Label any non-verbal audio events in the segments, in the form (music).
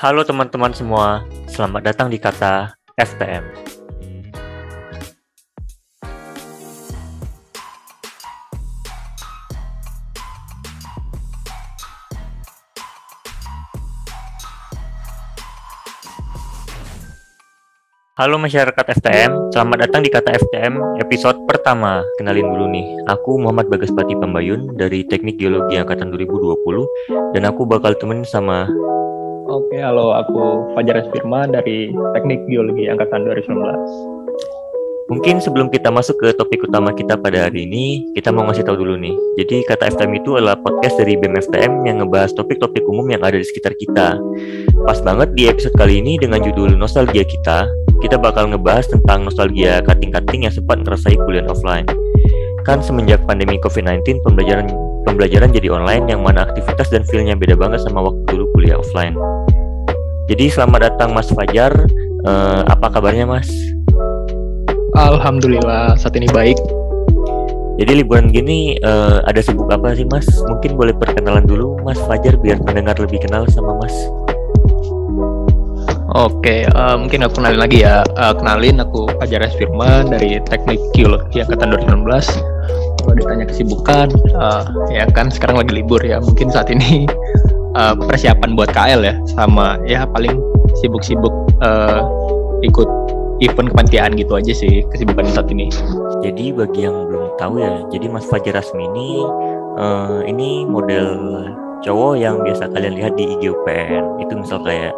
Halo teman-teman semua, selamat datang di Kata FTM. Halo masyarakat FTM, selamat datang di Kata FTM episode pertama. Kenalin dulu nih, aku Muhammad Bagaspati Pambayun dari Teknik Geologi Angkatan 2020 dan aku bakal temenin sama Oke, halo, aku Fajar Firman dari Teknik Geologi Angkatan 2019. Mungkin sebelum kita masuk ke topik utama kita pada hari ini, kita mau ngasih tahu dulu nih. Jadi Kata FTM itu adalah podcast dari BEM FTM yang ngebahas topik-topik umum yang ada di sekitar kita. Pas banget di episode kali ini dengan judul Nostalgia Kita, kita bakal ngebahas tentang nostalgia kating-kating yang sempat ngerasai kuliah offline. Kan semenjak pandemi COVID-19, pembelajaran pembelajaran jadi online yang mana aktivitas dan feel-nya beda banget sama waktu dulu kuliah offline. Jadi selamat datang Mas Fajar. Uh, apa kabarnya Mas? Alhamdulillah saat ini baik. Jadi liburan gini uh, ada sibuk apa sih Mas? Mungkin boleh perkenalan dulu Mas Fajar biar pendengar lebih kenal sama Mas. Oke, uh, mungkin aku kenalin lagi ya. Uh, kenalin aku Fajar S. Firman dari Teknik Geologi Angkatan 2019. Kalau ditanya kesibukan, uh, ya kan sekarang lagi libur ya. Mungkin saat ini uh, persiapan buat KL ya, sama ya paling sibuk-sibuk uh, ikut event kepanitiaan gitu aja sih kesibukan saat ini. Jadi bagi yang belum tahu ya, jadi Mas Fajar Rasmi ini uh, ini model cowok yang biasa kalian lihat di IG UPN itu misal kayak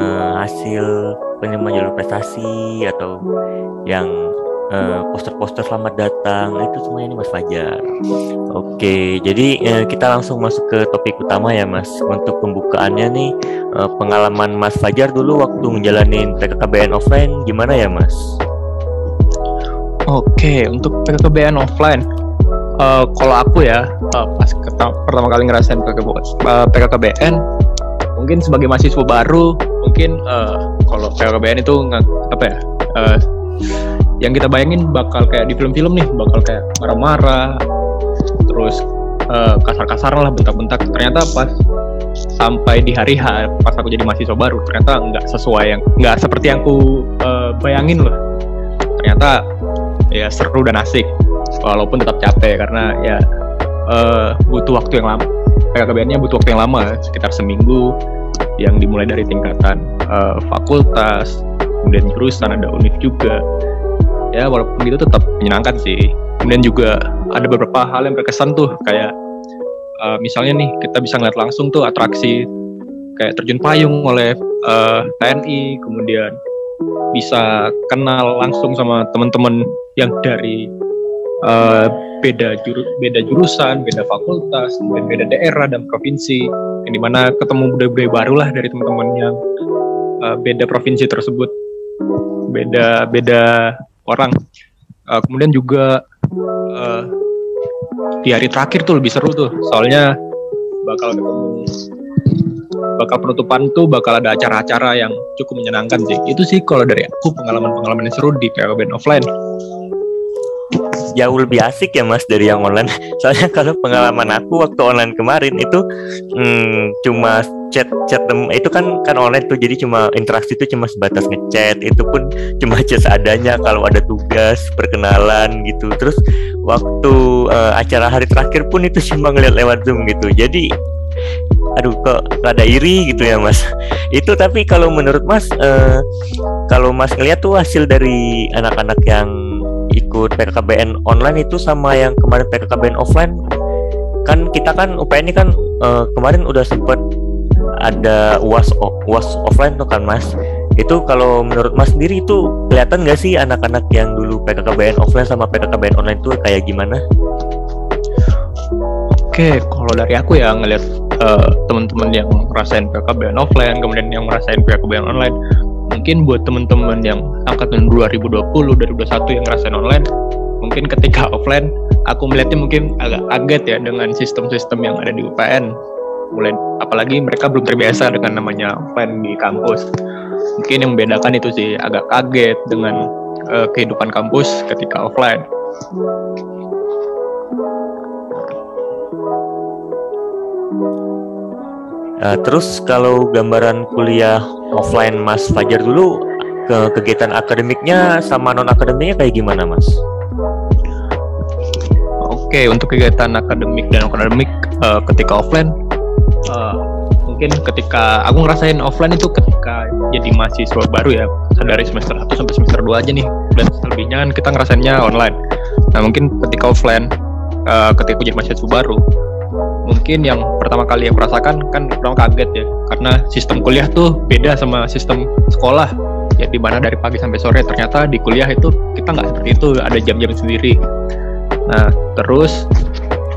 uh, hasil jalur prestasi atau yang uh, poster-poster selamat datang itu semua ini Mas Fajar. Oke, jadi uh, kita langsung masuk ke topik utama ya Mas. Untuk pembukaannya nih uh, pengalaman Mas Fajar dulu waktu menjalani PKKBN offline gimana ya Mas? Oke, untuk PKKBN offline uh, kalau aku ya uh, pas pertama kali ngerasain PKKBN mungkin sebagai mahasiswa baru mungkin uh, kalau PKKBN itu nggak apa ya uh, yang kita bayangin bakal kayak di film-film nih bakal kayak marah-marah terus uh, kasar-kasar lah bentak-bentak. Ternyata pas sampai di hari H pas aku jadi mahasiswa baru ternyata nggak sesuai yang nggak seperti yang aku uh, bayangin loh ternyata ya seru dan asik walaupun tetap capek karena ya uh, butuh waktu yang lama. PKKBN-nya butuh waktu yang lama sekitar seminggu yang dimulai dari tingkatan uh, fakultas kemudian jurusan ada univ juga ya walaupun gitu tetap menyenangkan sih. Kemudian juga ada beberapa hal yang berkesan tuh kayak uh, misalnya nih kita bisa ngeliat langsung tuh atraksi kayak terjun payung oleh uh, TNI kemudian bisa kenal langsung sama teman-teman yang dari uh, beda juru, beda jurusan, beda fakultas, kemudian beda daerah dan provinsi, yang di mana ketemu budaya-budaya baru lah dari teman-teman yang uh, beda provinsi tersebut, beda beda orang. Uh, kemudian juga uh, di hari terakhir tuh lebih seru tuh, soalnya bakal ketemu bakal penutupan tuh bakal ada acara-acara yang cukup menyenangkan sih. Itu sih kalau dari aku pengalaman-pengalaman yang seru di PKBN offline jauh lebih asik ya mas dari yang online (laughs) soalnya kalau pengalaman aku waktu online kemarin itu hmm, cuma chat chat itu kan kan online tuh jadi cuma interaksi itu cuma sebatas ngechat. Itu pun cuma chat seadanya kalau ada tugas perkenalan gitu. Terus waktu uh, acara hari terakhir pun itu cuma ngeliat lewat zoom gitu. Jadi aduh kok ada iri gitu ya mas? Itu tapi kalau menurut mas uh, kalau mas ngeliat tuh hasil dari anak-anak yang ikut PKKBN online itu sama yang kemarin PKKBN offline? Kan kita kan UPN ini kan uh, kemarin udah sempet ada uas uas offline tuh kan mas itu kalau menurut mas sendiri itu kelihatan nggak sih anak-anak yang dulu PKKBN offline sama PKKBN online tuh kayak gimana? Oke, kalau dari aku ya ngeliat uh, teman-teman yang ngerasain PKKBN offline, kemudian yang ngerasain PKKBN online, mungkin buat teman-teman yang angkatan 2020 2021 yang ngerasain online mungkin ketika offline aku melihatnya mungkin agak kaget ya dengan sistem-sistem yang ada di UPN mulai apalagi mereka belum terbiasa dengan namanya offline di kampus mungkin yang membedakan itu sih agak kaget dengan uh, kehidupan kampus ketika offline Uh, terus kalau gambaran kuliah offline Mas Fajar dulu ke kegiatan akademiknya sama non akademiknya kayak gimana Mas? Oke untuk kegiatan akademik dan akademik uh, ketika offline uh, mungkin ketika aku ngerasain offline itu ketika jadi mahasiswa baru ya dari semester 1 sampai semester 2 aja nih dan selebihnya kan kita ngerasainnya online. Nah mungkin ketika offline uh, ketika aku jadi mahasiswa baru mungkin yang pertama kali aku rasakan kan pertama kaget ya karena sistem kuliah tuh beda sama sistem sekolah. Ya di mana dari pagi sampai sore ternyata di kuliah itu kita nggak seperti itu ada jam-jam sendiri. Nah terus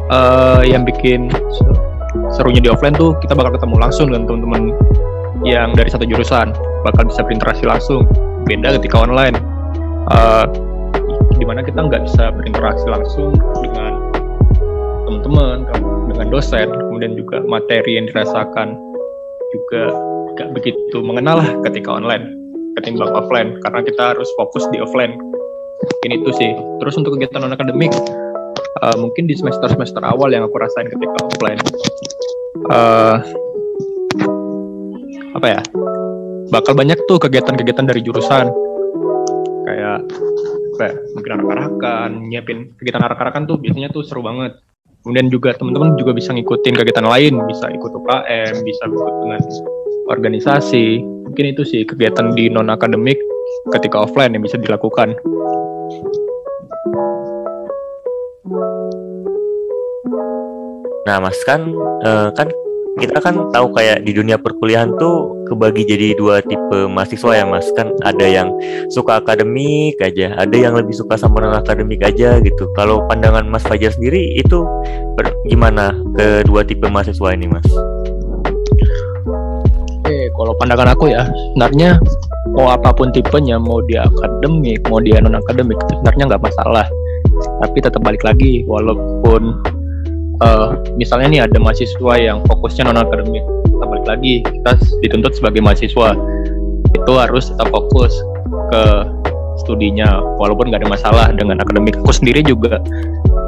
uh, yang bikin serunya di offline tuh kita bakal ketemu langsung dengan teman-teman yang dari satu jurusan. Bakal bisa berinteraksi langsung. Beda ketika online. Uh, di mana kita nggak bisa berinteraksi langsung dengan teman-teman dengan dosen kemudian juga materi yang dirasakan juga gak begitu mengenal lah ketika online ketimbang offline karena kita harus fokus di offline. Mungkin itu sih. Terus untuk kegiatan non akademik uh, mungkin di semester semester awal yang aku rasain ketika offline uh, apa ya? Bakal banyak tuh kegiatan-kegiatan dari jurusan. Kayak apa ya, mungkin arak-arakan nyiapin kegiatan arak-arakan tuh biasanya tuh seru banget. Kemudian juga teman-teman juga bisa ngikutin kegiatan lain bisa ikut UKM bisa ikut dengan organisasi. Mungkin itu sih kegiatan di non akademik ketika offline yang bisa dilakukan Nah, Mas kan uh, kan kita kan tahu kayak di dunia perkuliahan tuh kebagi jadi dua tipe mahasiswa ya mas. Kan ada yang suka akademik aja ada yang lebih suka sama non akademik aja gitu. Kalau pandangan mas Fajar sendiri itu gimana kedua tipe mahasiswa ini mas? Oke kalau pandangan aku ya sebenarnya mau apa pun tipenya mau dia akademik mau dia non akademik sebenarnya nggak masalah. Tapi tetap balik lagi walaupun uh, misalnya nih ada mahasiswa yang fokusnya non akademik. Kita balik lagi kita dituntut sebagai mahasiswa. Itu harus tetap fokus ke studinya walaupun nggak ada masalah dengan akademik. Aku sendiri juga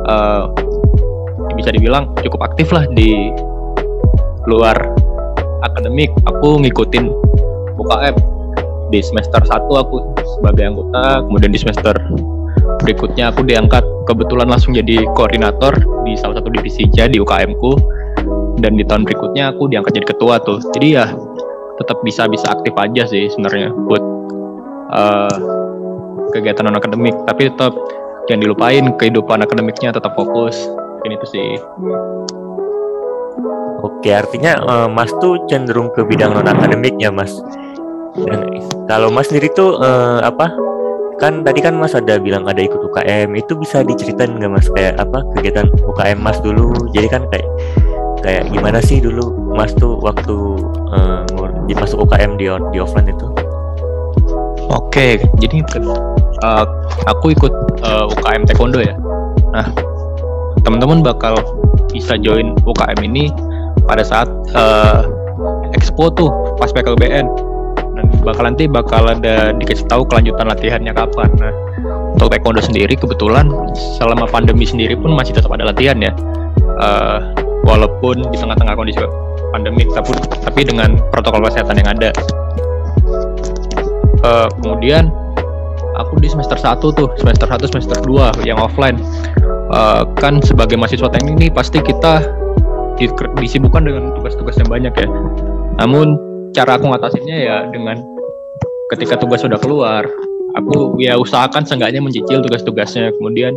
uh, bisa dibilang cukup aktif lah di luar akademik. Aku ngikutin UKM di semester 1 aku sebagai anggota kemudian di semester berikutnya aku diangkat kebetulan langsung jadi koordinator di salah satu divisi ja di UKM ku. Dan di tahun berikutnya aku diangkat jadi ketua tuh. Jadi ya tetap bisa bisa aktif aja sih sebenarnya buat uh, kegiatan non akademik. Tapi tetap jangan dilupain kehidupan akademiknya tetap fokus. Ini itu sih. Oke, artinya uh, Mas tuh cenderung ke bidang non akademiknya, Mas. Dan kalau Mas sendiri tuh uh, apa kan tadi kan Mas ada bilang ada ikut UKM itu bisa diceritain nggak Mas? Kayak apa kegiatan UKM Mas dulu? Jadi kan kayak kayak gimana sih dulu Mas tuh waktu uh, masuk UKM di di offline itu? Oke jadi uh, aku ikut uh, eh, UKM Taekwondo ya. Nah teman-teman bakal bisa join UKM ini pada saat uh, expo tuh pas PKBN bakal nanti bakal ada dikasih tahu kelanjutan latihannya kapan. Nah, untuk taekwondo sendiri kebetulan selama pandemi sendiri pun masih tetap ada latihan ya. Uh, walaupun di tengah-tengah kondisi pandemi tapi tapi dengan protokol kesehatan yang ada. Uh, kemudian aku di semester 1 tuh, semester 1 semester 2 yang offline. Uh, kan sebagai mahasiswa teknik ini pasti kita disibukkan dengan tugas-tugas yang banyak ya. Namun cara aku ngatasinnya ya dengan ketika tugas sudah keluar aku ya usahakan seenggaknya mencicil tugas-tugasnya. Kemudian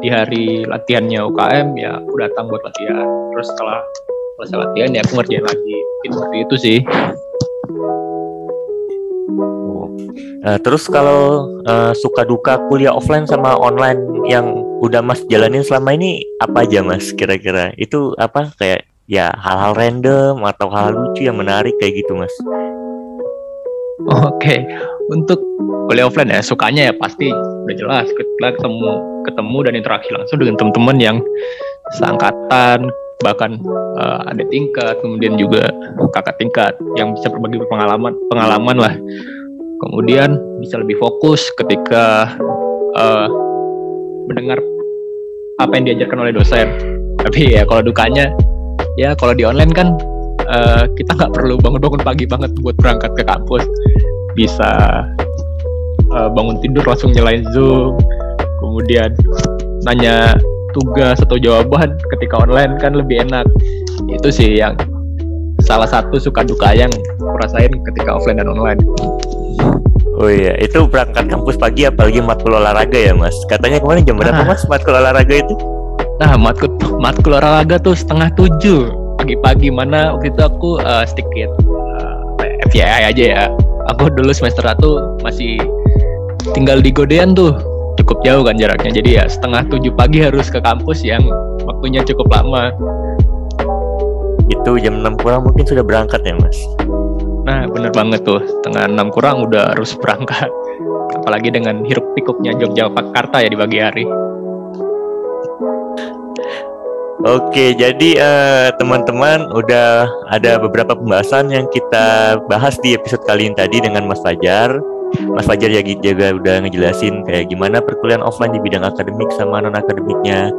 di hari latihannya UKM ya aku datang buat latihan. Terus setelah selesai latihan ya aku ngerjain lagi. Mungkin seperti itu sih. Uh, terus kalau uh, suka duka kuliah offline sama online yang udah Mas jalanin selama ini apa aja Mas kira-kira? Itu apa? Kayak ya hal-hal random atau -hal lucu yang menarik kayak gitu mas oke okay. untuk kuliah offline ya sukanya ya pasti udah jelas kita ketemu ketemu dan interaksi langsung dengan teman-teman yang seangkatan bahkan uh, ada tingkat kemudian juga kakak tingkat yang bisa berbagi pengalaman pengalaman lah kemudian bisa lebih fokus ketika uh, mendengar apa yang diajarkan oleh dosen tapi ya kalau dukanya ya kalau di online kan uh, kita nggak perlu bangun-bangun pagi banget buat berangkat ke kampus bisa uh, bangun tidur langsung nyalain zoom kemudian nanya tugas atau jawaban ketika online kan lebih enak itu sih yang salah satu suka duka yang rasain ketika offline dan online Oh iya, itu berangkat kampus pagi apalagi matkul olahraga ya mas. Katanya kemarin jam berapa nah. mas matkul olahraga itu? Nah matkul matkul olahraga tuh setengah tujuh pagi-pagi mana waktu itu aku uh, sedikit uh, FYI aja ya. Aku dulu semester satu masih tinggal di Godean tuh cukup jauh kan jaraknya. Jadi ya setengah tujuh pagi harus ke kampus yang waktunya cukup lama. Itu jam 6 kurang mungkin sudah berangkat ya mas? Nah, bener banget tuh. Tengah enam kurang udah harus berangkat. Apalagi dengan hiruk pikuknya Yogyakarta ya di pagi hari. Oke, jadi uh, teman-teman udah ada beberapa pembahasan yang kita bahas di episode kali ini tadi dengan Mas Fajar. Mas Fajar ya juga udah ngejelasin kayak gimana perkuliahan offline di bidang akademik sama non akademiknya.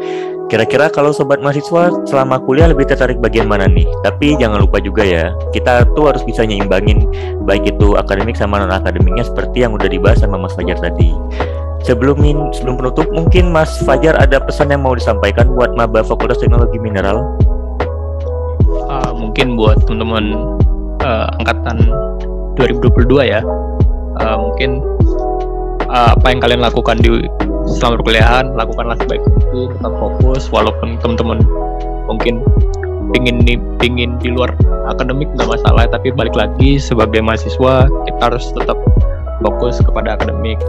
Kira-kira kalau sobat mahasiswa selama kuliah lebih tertarik bagian mana nih? Tapi jangan lupa juga ya, kita tuh harus bisa nyimbangin baik itu akademik sama non akademiknya seperti yang udah dibahas sama Mas Fajar tadi. Sebelum min, sebelum penutup, mungkin Mas Fajar ada pesan yang mau disampaikan buat maba Fakultas Teknologi Mineral? Uh, mungkin buat teman-teman uh, angkatan 2022 ya, uh, mungkin uh, apa yang kalian lakukan di selama perkuliahan lakukanlah sebaik mungkin tetap fokus walaupun teman-teman mungkin pingin nih pingin di luar akademik nggak masalah. Tapi balik lagi sebagai mahasiswa kita harus tetap fokus kepada akademik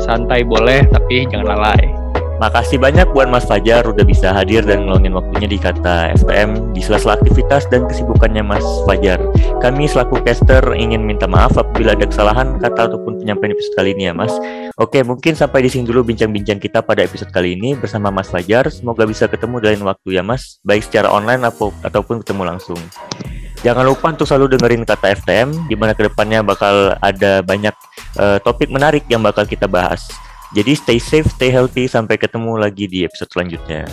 santai boleh tapi jangan lalai Makasih banyak buat Mas Fajar udah bisa hadir dan ngeluangin waktunya di kata SPM di sela-sela aktivitas dan kesibukannya Mas Fajar. Kami selaku caster ingin minta maaf apabila ada kesalahan kata ataupun penyampaian episode kali ini ya Mas. Oke, mungkin sampai di sini dulu bincang-bincang kita pada episode kali ini bersama Mas Fajar. Semoga bisa ketemu lain waktu ya Mas, baik secara online ataupun ketemu langsung. Jangan lupa untuk selalu dengerin kata FTM, di mana ke depannya bakal ada banyak uh, topik menarik yang bakal kita bahas. Jadi stay safe, stay healthy, sampai ketemu lagi di episode selanjutnya.